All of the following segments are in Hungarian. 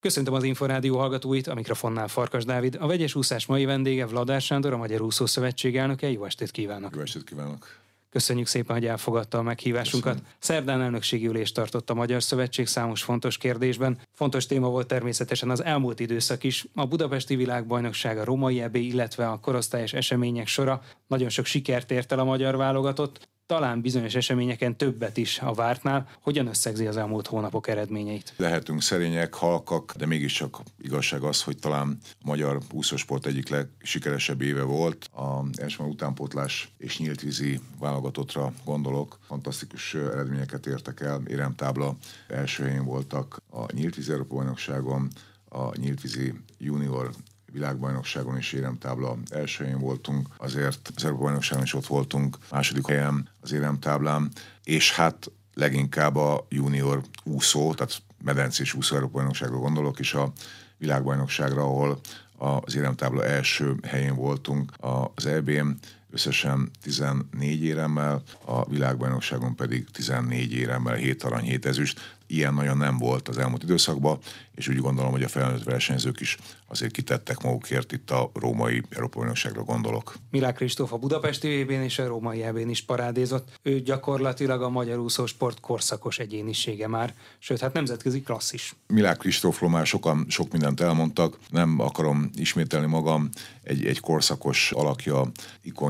Köszöntöm az Inforádió hallgatóit, a mikrofonnál Farkas Dávid. A vegyes úszás mai vendége Vladár Sándor, a Magyar Úszó Szövetség elnöke. Jó estét kívánok! Jó estét kívánok! Köszönjük szépen, hogy elfogadta a meghívásunkat. Köszönöm. Szerdán elnökségi ülést tartott a Magyar Szövetség számos fontos kérdésben. Fontos téma volt természetesen az elmúlt időszak is. A Budapesti Világbajnokság, a Római EB, illetve a korosztályos események sora. Nagyon sok sikert ért el a magyar válogatott talán bizonyos eseményeken többet is a vártnál. Hogyan összegzi az elmúlt hónapok eredményeit? Lehetünk szerények, halkak, de mégiscsak igazság az, hogy talán a magyar úszósport egyik legsikeresebb éve volt. A első utánpótlás és nyíltvízi válogatottra gondolok. Fantasztikus eredményeket értek el. Éremtábla első helyén voltak a nyíltvízi Európa bajnokságon, a nyíltvízi junior világbajnokságon is éremtábla első helyen voltunk, azért az Európa bajnokságon is ott voltunk, második helyen az éremtáblán, és hát leginkább a junior úszó, tehát medencés úszó Európa bajnokságra gondolok, és a világbajnokságra, ahol az éremtábla első helyén voltunk az EB-n, összesen 14 éremmel, a világbajnokságon pedig 14 éremmel, 7 arany, 7 ezüst ilyen nagyon nem volt az elmúlt időszakban, és úgy gondolom, hogy a felnőtt versenyzők is azért kitettek magukért itt a római Európa gondolok. Milák Kristóf a Budapesti vb és a római eb is parádézott. Ő gyakorlatilag a magyar úszósport korszakos egyénisége már, sőt, hát nemzetközi klasszis. Milák Kristófról már sokan sok mindent elmondtak, nem akarom ismételni magam, egy, egy korszakos alakja,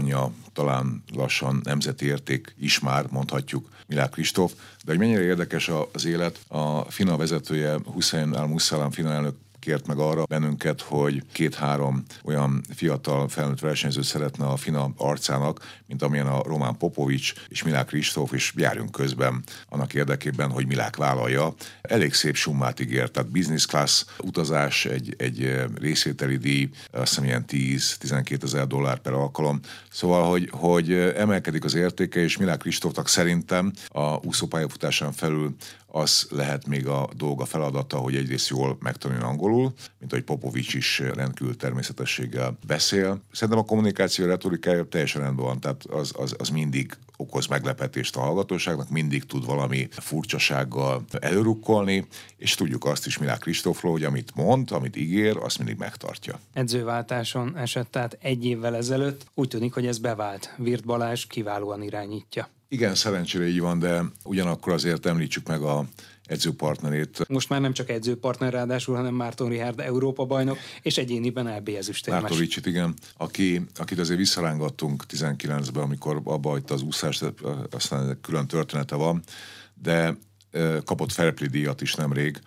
ikonja, talán lassan nemzeti érték is már, mondhatjuk Milák Kristóf, de hogy mennyire érdekes az élet, a FINA vezetője Hussein al-Musalam FINA elnök kért meg arra bennünket, hogy két-három olyan fiatal felnőtt versenyző szeretne a FINA arcának, mint amilyen a Román Popovics és Milák Kristóf, és járjunk közben annak érdekében, hogy Milák vállalja. Elég szép summát ígért, tehát business class utazás, egy, egy részvételi díj, azt hiszem ilyen 10-12 ezer dollár per alkalom. Szóval, hogy, hogy emelkedik az értéke, és Milák Kristófnak szerintem a úszópályafutásán felül az lehet még a dolga feladata, hogy egyrészt jól megtanuljon angolul, mint ahogy Popovics is rendkívül természetességgel beszél. Szerintem a kommunikáció retorikája teljesen rendben van, tehát az, az, az mindig okoz meglepetést a hallgatóságnak, mindig tud valami furcsasággal előrukkolni, és tudjuk azt is Milák Kristófról, hogy amit mond, amit ígér, azt mindig megtartja. Edzőváltáson esett tehát egy évvel ezelőtt, úgy tűnik, hogy ez bevált. Virt Balázs kiválóan irányítja. Igen, szerencsére így van, de ugyanakkor azért említsük meg a edzőpartnerét. Most már nem csak edzőpartner ráadásul, hanem Márton Rihárd Európa bajnok, és egyéniben LB ezüstérmes. Márton Ricsit, igen, aki, akit azért visszarángattunk 19-ben, amikor abba hagyta az úszást, aztán külön története van, de kapott Fairplay díjat is nemrég,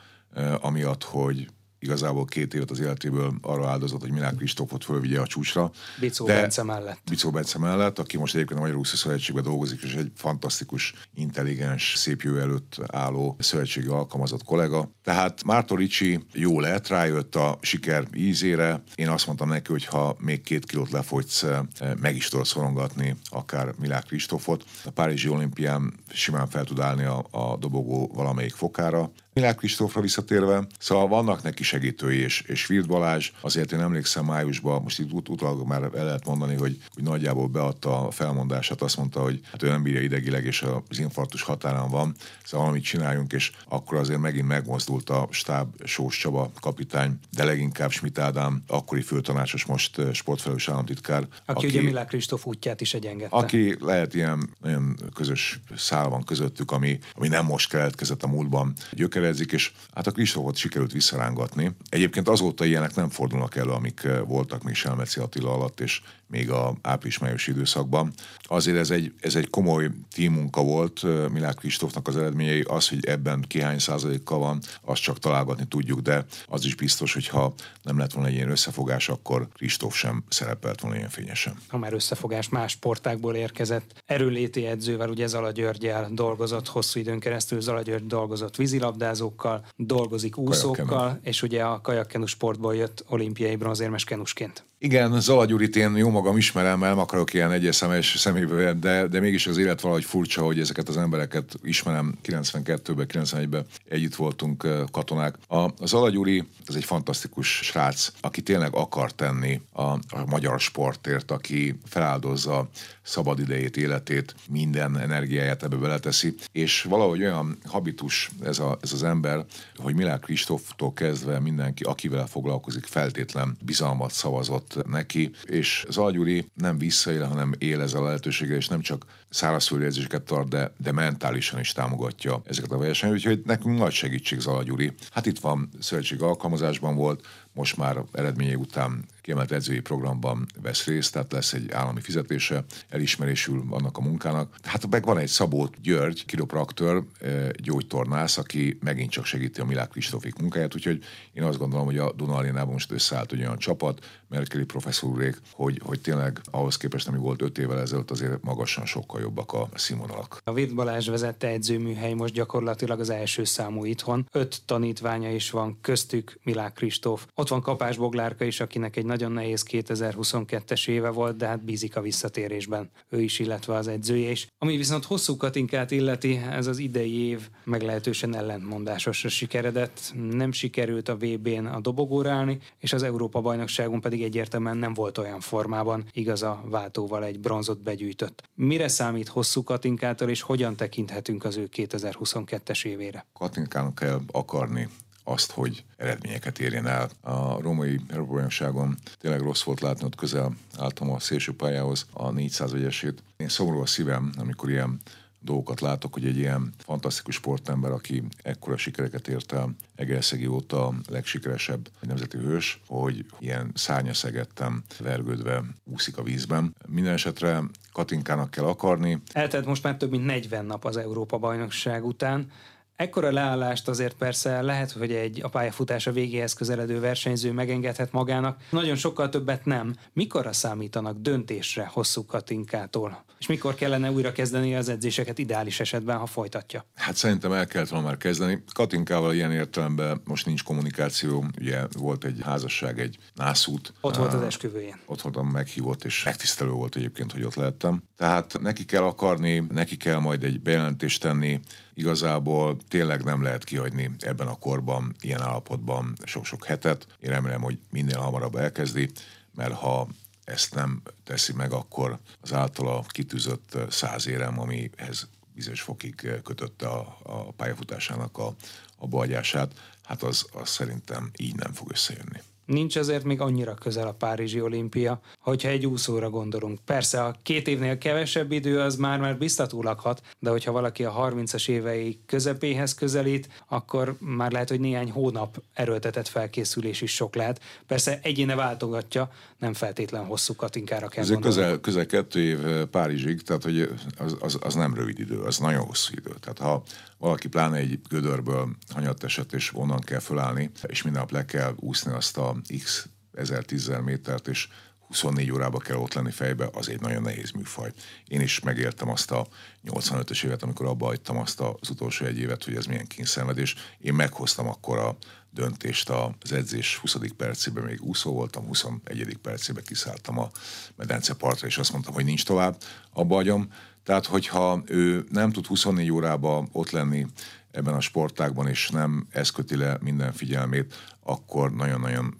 amiatt, hogy igazából két évet az életéből arra áldozott, hogy Milák Kristófot fölvigye a csúcsra. Bicó De, Bence mellett. Bicó Bence mellett, aki most egyébként a Magyar Úszó Szövetségben dolgozik, és egy fantasztikus, intelligens, szép jövő előtt álló szövetségi alkalmazott kollega. Tehát Márton Ricsi jó lett, rájött a siker ízére. Én azt mondtam neki, hogy ha még két kilót lefogysz, eh, meg is tudod szorongatni akár Milák Kristófot. A Párizsi olimpián simán fel tud állni a, a dobogó valamelyik fokára. Milák Kristófra visszatérve, szóval vannak neki segítői, és, és Virt Balázs, azért én emlékszem májusban, most itt ut- utal már el lehet mondani, hogy, hogy nagyjából beadta a felmondását, azt mondta, hogy hát ő nem bírja idegileg, és az infarktus határán van, szóval valamit csináljunk, és akkor azért megint megmozdult a stáb Sós Csaba kapitány, de leginkább Schmidt Ádám, akkori főtanácsos, most sportfelelős államtitkár. Aki, aki ugye Milák Kristóf útját is egyengedte. Aki lehet ilyen nagyon közös szál van közöttük, ami, ami nem most keletkezett a múltban. Gyöker gyökerezik, és hát a Kristófot sikerült visszarángatni. Egyébként azóta ilyenek nem fordulnak elő, amik eh, voltak még Selmeci Attila alatt, és még a április-május időszakban. Azért ez egy, ez egy komoly tímunka volt eh, Milák Kristófnak az eredményei, az, hogy ebben ki hány százalékkal van, azt csak találgatni tudjuk, de az is biztos, hogy ha nem lett volna egy ilyen összefogás, akkor Kristóf sem szerepelt volna ilyen fényesen. Ha már összefogás más sportákból érkezett, erőléti edzővel, ugye Zala Györgyel dolgozott hosszú időn keresztül, Zala György dolgozott vízilabdával, labdázókkal, dolgozik úszókkal, Kajakkenu. és ugye a kajakkenu sportból jött olimpiai bronzérmes kenusként. Igen, Zala Gyurit én jó magam ismerem, nem akarok ilyen egyes személyes személybe, de, de mégis az élet valahogy furcsa, hogy ezeket az embereket ismerem. 92-ben, 91-ben együtt voltunk katonák. A, a Zala Gyuri, ez egy fantasztikus srác, aki tényleg akar tenni a, a magyar sportért, aki feláldozza szabad idejét, életét, minden energiáját ebbe beleteszi, és valahogy olyan habitus ez, a, ez az ember, hogy Milák Kristóftól kezdve mindenki, akivel foglalkozik, feltétlen bizalmat szavazott neki, és Zalgyuri nem visszaél, hanem él ezzel a lehetőséggel, és nem csak szárazföldi tart, de, de mentálisan is támogatja ezeket a versenyeket, úgyhogy nekünk nagy segítség Zalagyuri. Hát itt van szövetség alkalmazásban volt, most már eredményei után kiemelt edzői programban vesz részt, tehát lesz egy állami fizetése, elismerésül annak a munkának. Hát meg van egy Szabó György, kiropraktor, eh, gyógytornász, aki megint csak segíti a Milák Kristófik munkáját, úgyhogy én azt gondolom, hogy a Duna Arénában most összeállt egy olyan csapat, Merkeli professzor hogy, hogy tényleg ahhoz képest, ami volt öt évvel ezelőtt, azért magasan sokkal jobbak a színvonalak. A Virt Balázs vezette edzőműhely most gyakorlatilag az első számú itthon. Öt tanítványa is van, köztük Milák Kristóf. Ott van Kapás Boglárka is, akinek egy nagyon nehéz 2022-es éve volt, de hát bízik a visszatérésben. Ő is, illetve az edzője is. Ami viszont hosszú Katinkát illeti, ez az idei év meglehetősen ellentmondásosra sikeredett. Nem sikerült a VB-n a dobogóra állni, és az Európa bajnokságon pedig egyértelműen nem volt olyan formában, igaz a váltóval egy bronzot begyűjtött. Mire számít hosszú Katinkától, és hogyan tekinthetünk az ő 2022-es évére? Katinkának kell akarni azt, hogy eredményeket érjen el. A római Európa tényleg rossz volt látni, ott közel álltam a szélső pályához, a 400 vegyesét. Én szomorú a szívem, amikor ilyen dolgokat látok, hogy egy ilyen fantasztikus sportember, aki ekkora sikereket ért el, Egerszegi óta a legsikeresebb nemzeti hős, hogy ilyen szárnyaszegettem vergődve úszik a vízben. Minden esetre Katinkának kell akarni. Eltelt most már több mint 40 nap az Európa-bajnokság után. Ekkora leállást azért persze lehet, hogy egy a pályafutása végéhez közeledő versenyző megengedhet magának, nagyon sokkal többet nem. Mikorra számítanak döntésre hosszú Katinkától? És mikor kellene újra kezdeni az edzéseket ideális esetben, ha folytatja? Hát szerintem el kellett volna már kezdeni. Katinkával ilyen értelemben most nincs kommunikáció. Ugye volt egy házasság, egy nászút. Ott volt az esküvőjén. Ott voltam meghívott, és megtisztelő volt egyébként, hogy ott lettem. Tehát neki kell akarni, neki kell majd egy bejelentést tenni, igazából tényleg nem lehet kihagyni ebben a korban, ilyen állapotban sok-sok hetet. Én remélem, hogy minél hamarabb elkezdi, mert ha ezt nem teszi meg, akkor az általa kitűzött száz érem, amihez bizonyos fokig kötötte a, a pályafutásának a, a bagyását, hát az, az szerintem így nem fog összejönni. Nincs azért még annyira közel a Párizsi olimpia, hogyha egy úszóra gondolunk. Persze a két évnél kevesebb idő az már már biztatólag hat, de hogyha valaki a 30-as évei közepéhez közelít, akkor már lehet, hogy néhány hónap erőltetett felkészülés is sok lehet. Persze egyéne váltogatja, nem feltétlen hosszú katinkára kell Ez közel, közel kettő év eh, Párizsig, tehát hogy az, az, az, nem rövid idő, az nagyon hosszú idő. Tehát ha valaki pláne egy gödörből hanyat esett, és onnan kell fölállni, és minden nap le kell úszni azt a x ezer tízzer métert, és 24 órába kell ott lenni fejbe, az egy nagyon nehéz műfaj. Én is megértem azt a 85-ös évet, amikor abba hagytam azt az utolsó egy évet, hogy ez milyen kényszenvedés. Én meghoztam akkor a döntést az edzés 20. percében, még úszó voltam, 21. percében kiszálltam a medence partra, és azt mondtam, hogy nincs tovább, abba hagyom. Tehát, hogyha ő nem tud 24 órába ott lenni ebben a sportágban, és nem ez köti le minden figyelmét, akkor nagyon-nagyon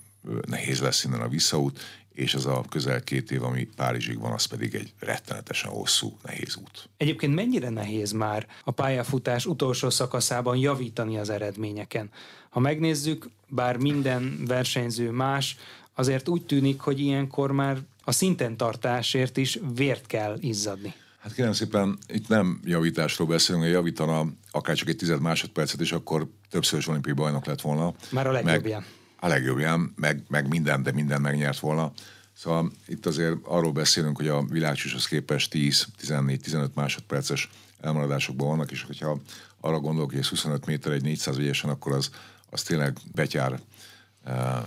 nehéz lesz innen a visszaút, és az a közel két év, ami Párizsig van, az pedig egy rettenetesen hosszú, nehéz út. Egyébként mennyire nehéz már a pályafutás utolsó szakaszában javítani az eredményeken? Ha megnézzük, bár minden versenyző más, azért úgy tűnik, hogy ilyenkor már a szinten tartásért is vért kell izzadni. Hát kérem szépen, itt nem javításról beszélünk, hogy javítana akár csak egy tized másodpercet, és akkor többszörös olimpiai bajnok lett volna. Már a legjobbján. A legjobbján, meg, meg minden, de minden megnyert volna. Szóval itt azért arról beszélünk, hogy a világcsúcshoz képest 10-14-15 másodperces elmaradásokban vannak, és hogyha arra gondolok, hogy ez 25 méter egy 400 ügyesen, akkor az, az tényleg betyár uh,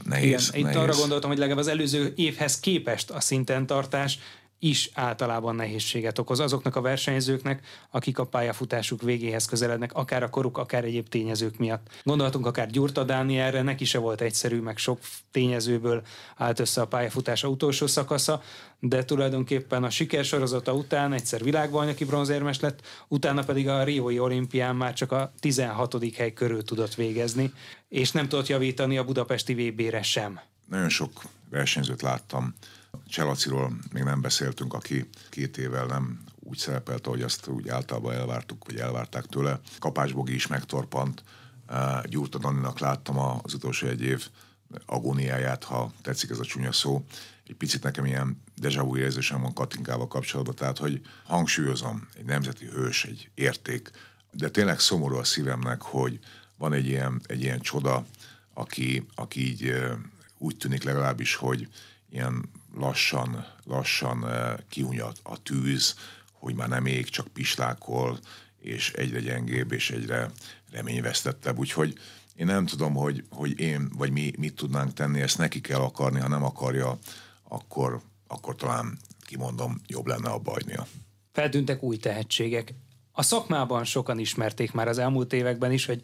nehéz. Igen, nehéz. itt arra gondoltam, hogy legalább az előző évhez képest a szinten tartás is általában nehézséget okoz azoknak a versenyzőknek, akik a pályafutásuk végéhez közelednek, akár a koruk, akár egyéb tényezők miatt. Gondolhatunk akár Gyurta Dánielre, neki se volt egyszerű, meg sok tényezőből állt össze a pályafutása utolsó szakasza, de tulajdonképpen a sikersorozata után egyszer világbajnoki bronzérmes lett, utána pedig a Riói olimpián már csak a 16. hely körül tudott végezni, és nem tudott javítani a budapesti VB-re sem. Nagyon sok versenyzőt láttam. Cselaciról még nem beszéltünk, aki két évvel nem úgy szerepelt, ahogy azt úgy általában elvártuk, vagy elvárták tőle. Kapásbogi is megtorpant. Gyurta Daninak láttam az utolsó egy év agóniáját, ha tetszik ez a csúnya szó. Egy picit nekem ilyen deja vu érzésem van Katinkával kapcsolatban, tehát hogy hangsúlyozom, egy nemzeti hős, egy érték, de tényleg szomorú a szívemnek, hogy van egy ilyen, egy ilyen csoda, aki, aki így úgy tűnik legalábbis, hogy ilyen lassan, lassan kiunyat a tűz, hogy már nem ég, csak pislákol, és egyre gyengébb, és egyre reményvesztettebb. Úgyhogy én nem tudom, hogy, hogy én vagy mi mit tudnánk tenni, ezt neki kell akarni, ha nem akarja, akkor, akkor talán kimondom, jobb lenne a bajnia. Feltűntek új tehetségek. A szakmában sokan ismerték már az elmúlt években is, hogy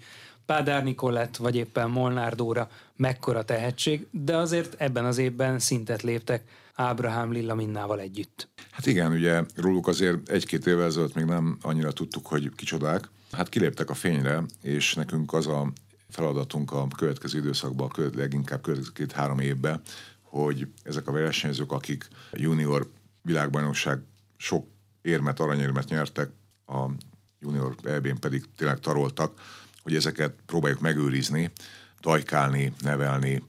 Pádár Nikolett vagy éppen Molnár Dóra mekkora tehetség, de azért ebben az évben szintet léptek Ábrahám Lilla Minnával együtt. Hát igen, ugye róluk azért egy-két évvel ezelőtt még nem annyira tudtuk, hogy kicsodák. Hát kiléptek a fényre, és nekünk az a feladatunk a következő időszakban, a leginkább következő két-három évben, hogy ezek a versenyzők, akik junior világbajnokság sok érmet, aranyérmet nyertek, a junior eb pedig tényleg taroltak, hogy ezeket próbáljuk megőrizni, dajkálni, nevelni,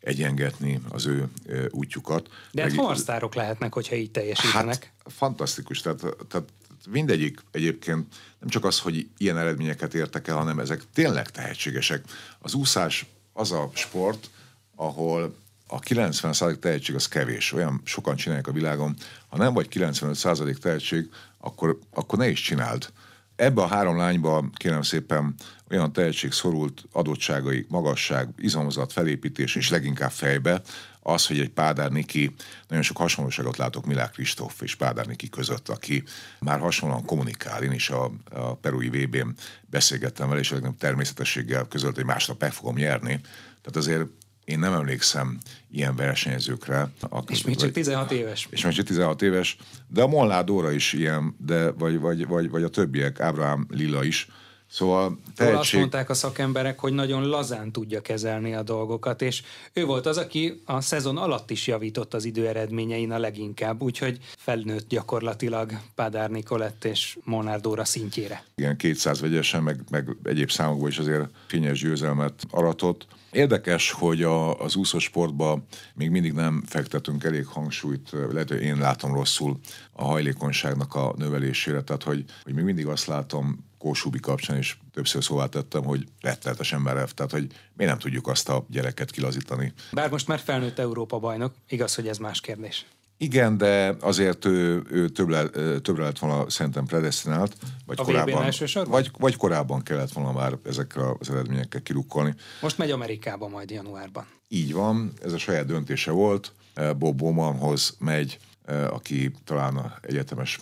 egyengetni az ő útjukat. De hát horsztárok lehetnek, hogyha így teljesítenek. Hát, fantasztikus. Tehát, tehát mindegyik egyébként nem csak az, hogy ilyen eredményeket értek el, hanem ezek tényleg tehetségesek. Az úszás az a sport, ahol a 90% tehetség az kevés, olyan sokan csinálják a világon. Ha nem vagy 95% tehetség, akkor, akkor ne is csináld. Ebbe a három lányba kérem szépen olyan tehetség szorult adottságai, magasság, izomzat, felépítés és leginkább fejbe, az, hogy egy Pádár Niki, nagyon sok hasonlóságot látok Milák Kristóf és Pádár Niki között, aki már hasonlóan kommunikál. Én is a, a Perui VB-n beszélgettem vele, és a természetességgel közölt, hogy másnap meg fogom nyerni. Tehát azért én nem emlékszem ilyen versenyzőkre. És még csak 16 éves. És még csak 16 éves, de a Molnár Dóra is ilyen, de, vagy, vagy, vagy, vagy a többiek, Ábrahám Lila is, Szóval tehetség... azt mondták a szakemberek, hogy nagyon lazán tudja kezelni a dolgokat, és ő volt az, aki a szezon alatt is javított az időeredményein a leginkább, úgyhogy felnőtt gyakorlatilag Pádár Nikolett és Molnár Dóra szintjére. Igen, 200 vegyesen, meg, meg egyéb számokban is azért fényes győzelmet aratott. Érdekes, hogy a, az úszósportban még mindig nem fektetünk elég hangsúlyt, lehet, hogy én látom rosszul a hajlékonyságnak a növelésére, tehát hogy, hogy még mindig azt látom Kósubi kapcsán is többször szóvá tettem, hogy rettenetesen merev, tehát hogy mi nem tudjuk azt a gyereket kilazítani. Bár most már felnőtt Európa bajnok, igaz, hogy ez más kérdés. Igen, de azért ő, ő többre, többre lett volna szerintem predestinált, vagy a korábban, vagy, vagy korábban kellett volna már ezekre az eredményekkel kirukkolni. Most megy Amerikába majd januárban. Így van, ez a saját döntése volt. Bob Bowmanhoz megy, aki talán a egyetemes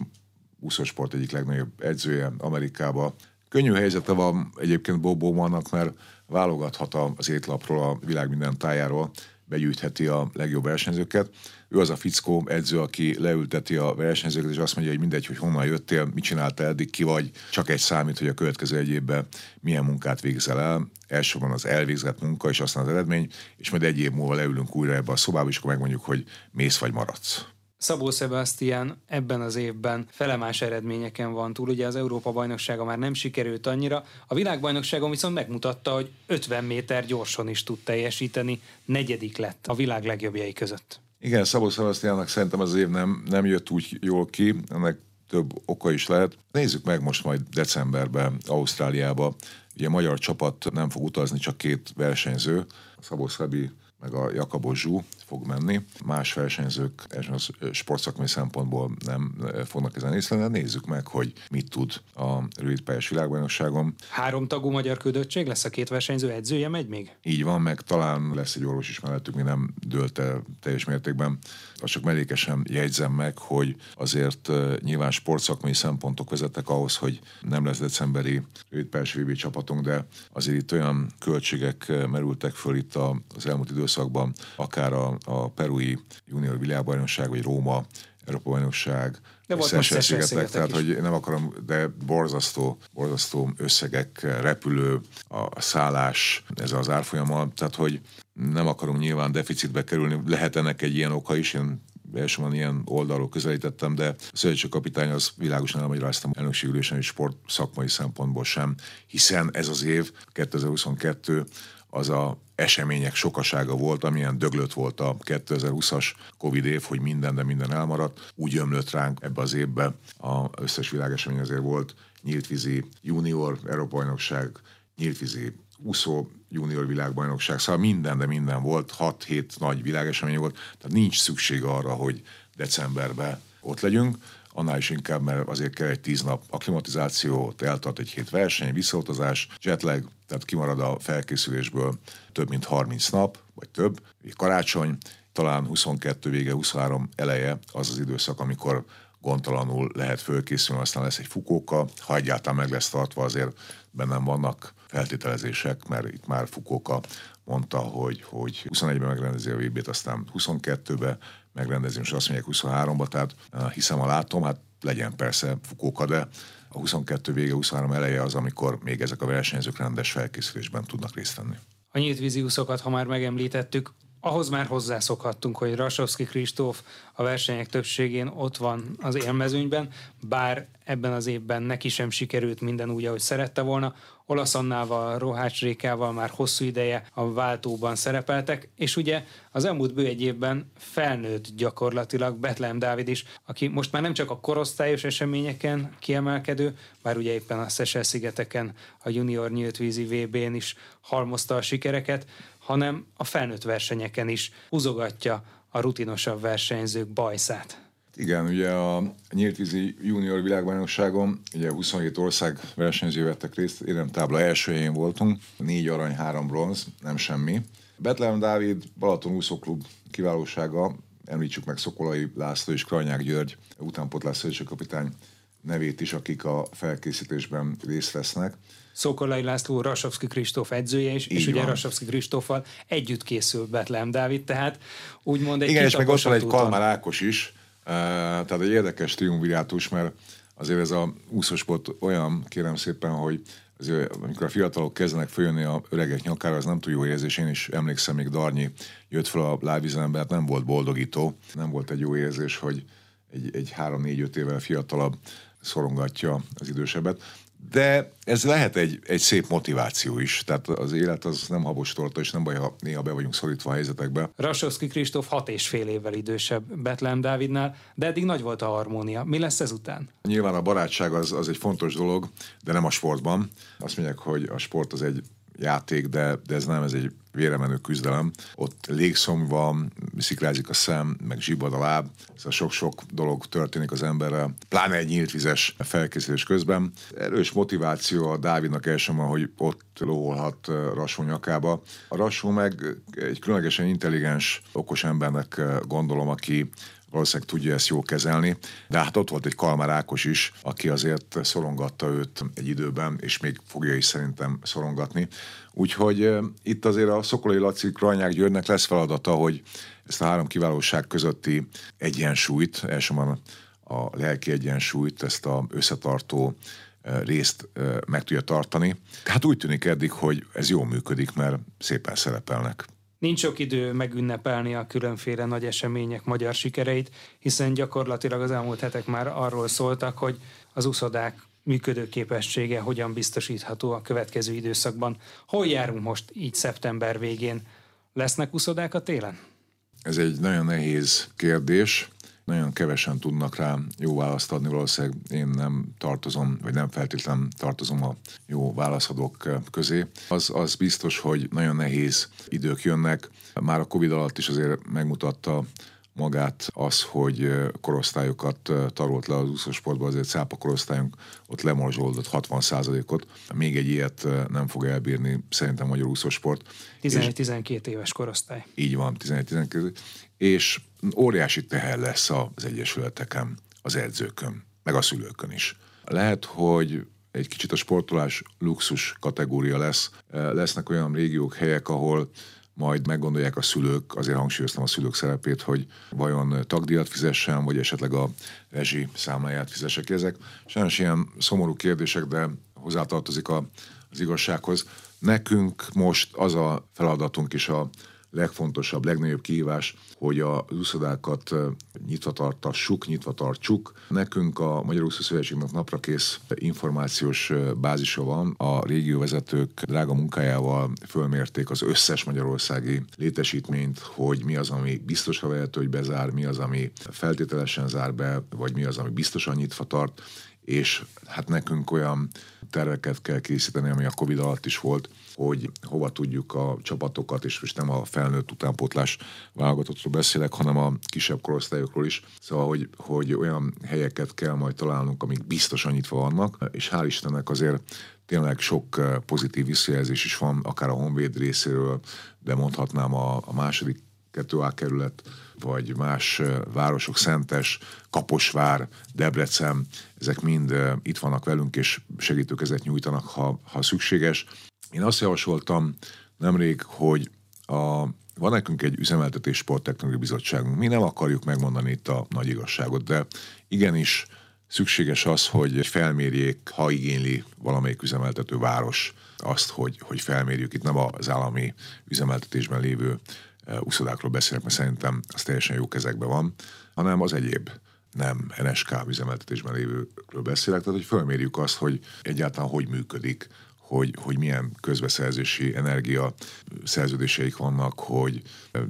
úszósport egyik legnagyobb edzője Amerikába. Könnyű helyzete van egyébként Bob Bowmannak, mert válogathat az étlapról a világ minden tájáról, begyűjtheti a legjobb versenyzőket. Ő az a fickó edző, aki leülteti a versenyzőket, és azt mondja, hogy mindegy, hogy honnan jöttél, mit csináltál eddig, ki vagy, csak egy számít, hogy a következő egy évben milyen munkát végzel el. Elsősorban az elvégzett munka, és aztán az eredmény, és majd egy év múlva leülünk újra ebbe a szobába, és akkor megmondjuk, hogy mész vagy maradsz. Szabó Sebastian ebben az évben felemás eredményeken van túl. Ugye az Európa bajnoksága már nem sikerült annyira. A világbajnokságon viszont megmutatta, hogy 50 méter gyorsan is tud teljesíteni. Negyedik lett a világ legjobbjai között. Igen, Szabó Sebastiannak szerintem az év nem, nem jött úgy jól ki. Ennek több oka is lehet. Nézzük meg most majd decemberben Ausztráliába. Ugye a magyar csapat nem fog utazni, csak két versenyző. Szabó Szabi meg a Jakabos Zsú fog menni. Más versenyzők sportszakmai szempontból nem fognak ezen részt de nézzük meg, hogy mit tud a rövidpályás világbajnokságon. Három tagú magyar küldöttség lesz a két versenyző edzője, megy még? Így van, meg talán lesz egy orvos is mellettük, mi nem dőlt el teljes mértékben. Azt csak mellékesen jegyzem meg, hogy azért nyilván sportszakmai szempontok vezettek ahhoz, hogy nem lesz decemberi rövidpályás VB csapatunk, de azért itt olyan költségek merültek föl itt az elmúlt időszakban, akár a, a perui junior világbajnokság, vagy Róma Európa bajnokság, de volt most szigetek, tehát is. hogy nem akarom, de borzasztó, borzasztó összegek, repülő, a szállás, ez az árfolyama, tehát hogy nem akarunk nyilván deficitbe kerülni, lehet ennek egy ilyen oka is, én elsősorban ilyen oldalról közelítettem, de a kapitány az világosan elmagyaráztam elnökségülésen és sport szakmai szempontból sem, hiszen ez az év, 2022 az a események sokasága volt, amilyen döglött volt a 2020-as Covid év, hogy minden, de minden elmaradt. Úgy ömlött ránk ebbe az évbe, a összes világesemény azért volt, nyíltvízi junior Európa-bajnokság, nyíltvízi úszó junior világbajnokság, szóval minden, de minden volt, 6-7 nagy világesemény volt, tehát nincs szükség arra, hogy decemberben ott legyünk annál is inkább, mert azért kell egy tíz nap akklimatizáció, eltart egy hét verseny, visszautazás, jetlag, tehát kimarad a felkészülésből több mint 30 nap, vagy több, egy karácsony, talán 22 vége, 23 eleje az az időszak, amikor gondtalanul lehet fölkészülni, aztán lesz egy fukóka, ha egyáltalán meg lesz tartva, azért bennem vannak feltételezések, mert itt már Fukóka mondta, hogy, hogy 21-ben megrendezi a VB-t, aztán 22-be megrendezni, és azt mondják 23-ba, tehát eh, hiszem a látom, hát legyen persze Fukóka, de a 22 vége, 23 eleje az, amikor még ezek a versenyzők rendes felkészülésben tudnak részt venni. A nyílt vízi ha már megemlítettük, ahhoz már hozzászokhattunk, hogy Rasowski Kristóf a versenyek többségén ott van az élmezőnyben, bár ebben az évben neki sem sikerült minden úgy, ahogy szerette volna. Olasz Annával, Rohács Rékával már hosszú ideje a váltóban szerepeltek, és ugye az elmúlt bő egy évben felnőtt gyakorlatilag Betlehem Dávid is, aki most már nem csak a korosztályos eseményeken kiemelkedő, bár ugye éppen a Szesel-szigeteken a junior nyílt vízi VB-n is halmozta a sikereket, hanem a felnőtt versenyeken is húzogatja a rutinosabb versenyzők bajszát. Igen, ugye a nyíltvízi junior világbajnokságon ugye 27 ország versenyző vettek részt, tábla első helyén voltunk, négy arany, három bronz, nem semmi. Betlehem Dávid, Balaton úszóklub kiválósága, említsük meg Szokolai László és Krajnyák György, utánpotlás kapitány nevét is, akik a felkészítésben részt vesznek. Szokolai László Rasovszki Kristóf edzője is, Így és van. ugye Rasovszki Kristóffal együtt készül Betlehem Dávid, tehát úgymond egy Igen, és meg ott van egy Kalmár Ákos is, uh, tehát egy érdekes triumvirátus, mert azért ez a úszosport olyan, kérem szépen, hogy azért, amikor a fiatalok kezdenek följönni a öregek nyakára, az nem túl jó érzés. Én is emlékszem, még Darnyi jött fel a lábvizelembe, hát nem volt boldogító, nem volt egy jó érzés, hogy egy, egy három-négy-öt évvel fiatalabb szorongatja az idősebbet. De ez lehet egy, egy szép motiváció is. Tehát az élet az nem habos torta, és nem baj, ha néha be vagyunk szorítva a helyzetekbe. Rasowski Kristóf hat és fél évvel idősebb Betlen Dávidnál, de eddig nagy volt a harmónia. Mi lesz ezután? Nyilván a barátság az, az egy fontos dolog, de nem a sportban. Azt mondják, hogy a sport az egy játék, de, de ez nem, ez egy véremenő küzdelem. Ott légszom van, sziklázik a szem, meg zsibad a láb, szóval sok-sok dolog történik az emberrel, pláne egy nyílt vizes felkészülés közben. Erős motiváció a Dávidnak elsősorban, hogy ott lóholhat Rasó nyakába. A Rasó meg egy különlegesen intelligens, okos embernek gondolom, aki valószínűleg tudja ezt jól kezelni, de hát ott volt egy Kalmár Ákos is, aki azért szorongatta őt egy időben, és még fogja is szerintem szorongatni. Úgyhogy itt azért a Szokolai Laci Krajnyák Györgynek lesz feladata, hogy ezt a három kiválóság közötti egyensúlyt, elsősorban a lelki egyensúlyt, ezt a összetartó részt meg tudja tartani. Hát úgy tűnik eddig, hogy ez jól működik, mert szépen szerepelnek. Nincs sok idő megünnepelni a különféle nagy események magyar sikereit, hiszen gyakorlatilag az elmúlt hetek már arról szóltak, hogy az uszodák működőképessége hogyan biztosítható a következő időszakban. Hol járunk most így szeptember végén? Lesznek uszodák a télen? Ez egy nagyon nehéz kérdés. Nagyon kevesen tudnak rá jó választ adni, valószínűleg én nem tartozom, vagy nem feltétlenül tartozom a jó válaszadók közé. Az, az biztos, hogy nagyon nehéz idők jönnek. Már a Covid alatt is azért megmutatta magát az, hogy korosztályokat tarolt le az úszósportban, azért Szápa korosztályunk ott lemorzsolódott 60%-ot. Még egy ilyet nem fog elbírni szerintem a magyar úszósport. 11-12 éves korosztály. Így van, 11-12. És óriási teher lesz az egyesületeken, az edzőkön, meg a szülőkön is. Lehet, hogy egy kicsit a sportolás luxus kategória lesz. Lesznek olyan régiók, helyek, ahol majd meggondolják a szülők, azért hangsúlyoztam a szülők szerepét, hogy vajon tagdíjat fizessen, vagy esetleg a rezsi számláját fizessek. Ezek sajnos ilyen szomorú kérdések, de hozzátartozik a, az igazsághoz. Nekünk most az a feladatunk is a legfontosabb, legnagyobb kihívás, hogy a úszodákat nyitva tartassuk, nyitva tartsuk. Nekünk a Magyar Úszó Szövetségnek napra kész információs bázisa van. A régióvezetők drága munkájával fölmérték az összes magyarországi létesítményt, hogy mi az, ami biztosra vehető, hogy bezár, mi az, ami feltételesen zár be, vagy mi az, ami biztosan nyitva tart, és hát nekünk olyan terveket kell készíteni, ami a Covid alatt is volt, hogy hova tudjuk a csapatokat, és most nem a felnőtt utánpótlás válogatottról beszélek, hanem a kisebb korosztályokról is. Szóval, hogy, hogy olyan helyeket kell majd találnunk, amik biztosan nyitva vannak, és hál' Istennek azért tényleg sok eh, pozitív visszajelzés is van, akár a Honvéd részéről, de mondhatnám a, a második 2A kerület, vagy más városok, Szentes, Kaposvár, Debrecen, ezek mind itt vannak velünk, és segítőkezet nyújtanak, ha, ha szükséges. Én azt javasoltam nemrég, hogy a, van nekünk egy üzemeltetés sporttechnológiai bizottságunk. Mi nem akarjuk megmondani itt a nagy igazságot, de igenis szükséges az, hogy felmérjék, ha igényli valamelyik üzemeltető város azt, hogy, hogy felmérjük. Itt nem az állami üzemeltetésben lévő e, úszodákról beszélek, mert szerintem az teljesen jó kezekben van, hanem az egyéb nem NSK üzemeltetésben lévőről beszélek, tehát hogy felmérjük azt, hogy egyáltalán hogy működik hogy, hogy milyen közbeszerzési energia szerződéseik vannak, hogy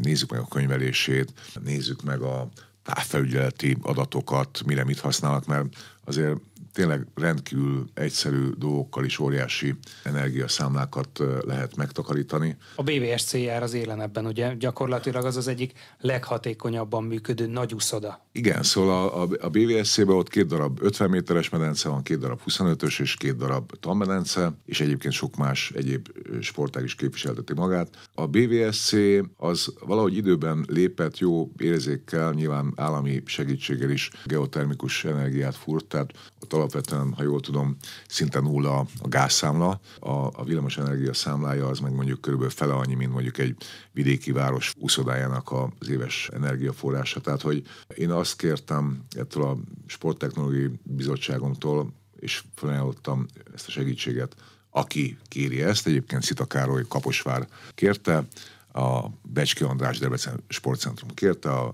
nézzük meg a könyvelését, nézzük meg a távfelügyeleti adatokat, mire mit használnak, mert azért tényleg rendkívül egyszerű dolgokkal is óriási energiaszámlákat lehet megtakarítani. A BVSC jár az élen ebben, ugye? Gyakorlatilag az az egyik leghatékonyabban működő nagy úszoda. Igen, szóval a, a, a BVSC-ben ott két darab 50 méteres medence van, két darab 25-ös és két darab tanmedence, és egyébként sok más egyéb sportág is képviselteti magát. A BVSC az valahogy időben lépett jó érzékkel, nyilván állami segítséggel is geotermikus energiát furt, tehát ott alapvetően, ha jól tudom, szinte nulla a gázszámla, a, a villamosenergia számlája az meg mondjuk körülbelül fele annyi, mint mondjuk egy vidéki város úszodájának az éves energiaforrása. Tehát, hogy én azt kértem ettől a Sporttechnológiai Bizottságomtól, és felajánlottam ezt a segítséget, aki kéri ezt, egyébként Szita Károly Kaposvár kérte, a Becski András Debrecen Sportcentrum kérte, a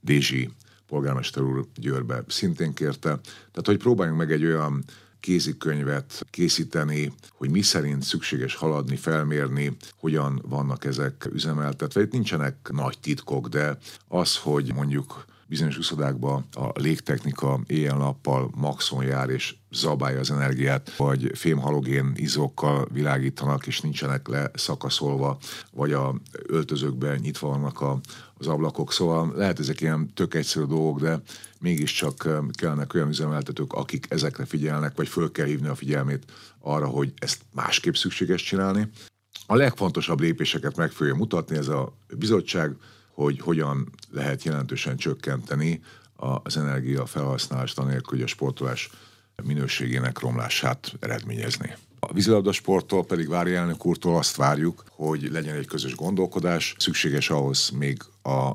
Dézsi polgármester úr Győrbe szintén kérte. Tehát, hogy próbáljunk meg egy olyan kézikönyvet készíteni, hogy mi szerint szükséges haladni, felmérni, hogyan vannak ezek üzemeltetve. Itt nincsenek nagy titkok, de az, hogy mondjuk bizonyos uszodákban a légtechnika éjjel-nappal maxon jár és zabálja az energiát, vagy fémhalogén izókkal világítanak, és nincsenek leszakaszolva, vagy a öltözőkben nyitva vannak a, az ablakok. Szóval lehet ezek ilyen tök egyszerű dolgok, de mégiscsak kellene olyan üzemeltetők, akik ezekre figyelnek, vagy föl kell hívni a figyelmét arra, hogy ezt másképp szükséges csinálni. A legfontosabb lépéseket meg fogja mutatni ez a bizottság, hogy hogyan lehet jelentősen csökkenteni az energia felhasználást anélkül, hogy a sportolás minőségének romlását eredményezni. A vízilabda sporttól pedig Vári elnök úrtól azt várjuk, hogy legyen egy közös gondolkodás. Szükséges ahhoz még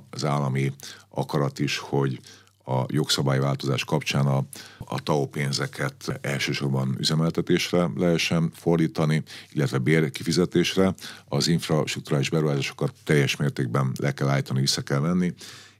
az állami akarat is, hogy a jogszabályváltozás kapcsán a, a TAO pénzeket elsősorban üzemeltetésre lehessen fordítani, illetve bérkifizetésre. Az infrastruktúrális beruházásokat teljes mértékben le kell állítani, vissza kell venni,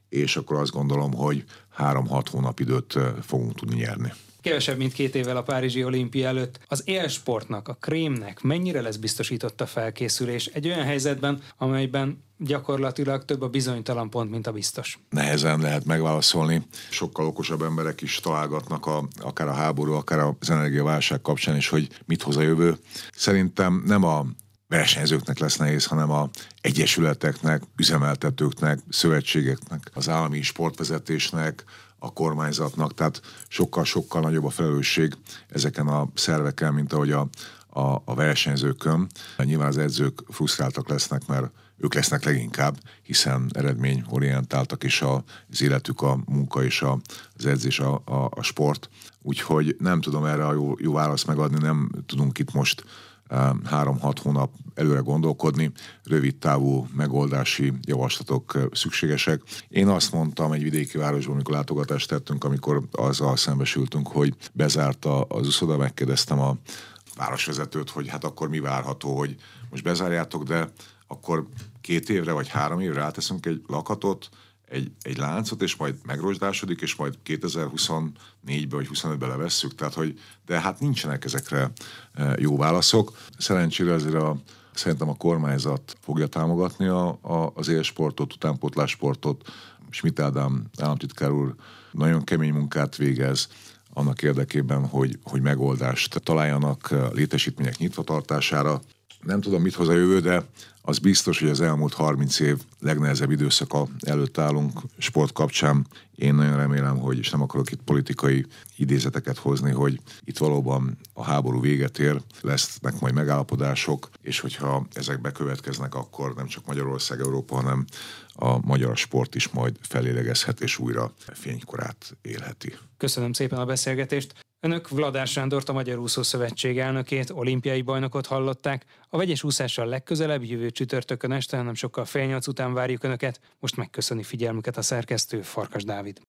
és akkor azt gondolom, hogy három-hat hónap időt fogunk tudni nyerni kevesebb, mint két évvel a Párizsi olimpia előtt. Az élsportnak, a krémnek mennyire lesz biztosított a felkészülés egy olyan helyzetben, amelyben gyakorlatilag több a bizonytalan pont, mint a biztos. Nehezen lehet megválaszolni. Sokkal okosabb emberek is találgatnak a, akár a háború, akár az energiaválság kapcsán is, hogy mit hoz a jövő. Szerintem nem a versenyzőknek lesz nehéz, hanem a egyesületeknek, üzemeltetőknek, szövetségeknek, az állami sportvezetésnek, a kormányzatnak, tehát sokkal-sokkal nagyobb a felelősség ezeken a szerveken, mint ahogy a, a, a versenyzőkön. Nyilván az edzők frusztráltak lesznek, mert ők lesznek leginkább, hiszen eredményorientáltak, és az életük a munka és a, az edzés a, a, a sport. Úgyhogy nem tudom erre a jó, jó választ megadni, nem tudunk itt most három-hat hónap előre gondolkodni, rövid távú megoldási javaslatok szükségesek. Én azt mondtam egy vidéki városban, amikor látogatást tettünk, amikor azzal szembesültünk, hogy bezárta az uszoda, megkérdeztem a városvezetőt, hogy hát akkor mi várható, hogy most bezárjátok, de akkor két évre vagy három évre áteszünk egy lakatot, egy, egy láncot, és majd megrosdásodik, és majd 2024-be vagy 25-be levesszük, tehát hogy, de hát nincsenek ezekre e, jó válaszok. Szerencsére azért a, szerintem a kormányzat fogja támogatni a, a, az élsportot, utánpótlássportot. Schmidt Ádám államtitkár úr nagyon kemény munkát végez, annak érdekében, hogy, hogy megoldást találjanak létesítmények nyitvatartására. Nem tudom, mit hoz a jövő, de az biztos, hogy az elmúlt 30 év legnehezebb időszaka előtt állunk sport kapcsán. Én nagyon remélem, hogy, és nem akarok itt politikai idézeteket hozni, hogy itt valóban a háború véget ér, lesznek majd megállapodások, és hogyha ezek bekövetkeznek, akkor nem csak Magyarország, Európa, hanem a magyar sport is majd felélegezhet és újra fénykorát élheti. Köszönöm szépen a beszélgetést. Önök Vladár Sándort, a Magyar Úszó Szövetség elnökét, olimpiai bajnokot hallották. A vegyes úszással legközelebb jövő csütörtökön este, nem sokkal fél nyolc után várjuk Önöket. Most megköszöni figyelmüket a szerkesztő Farkas Dávid.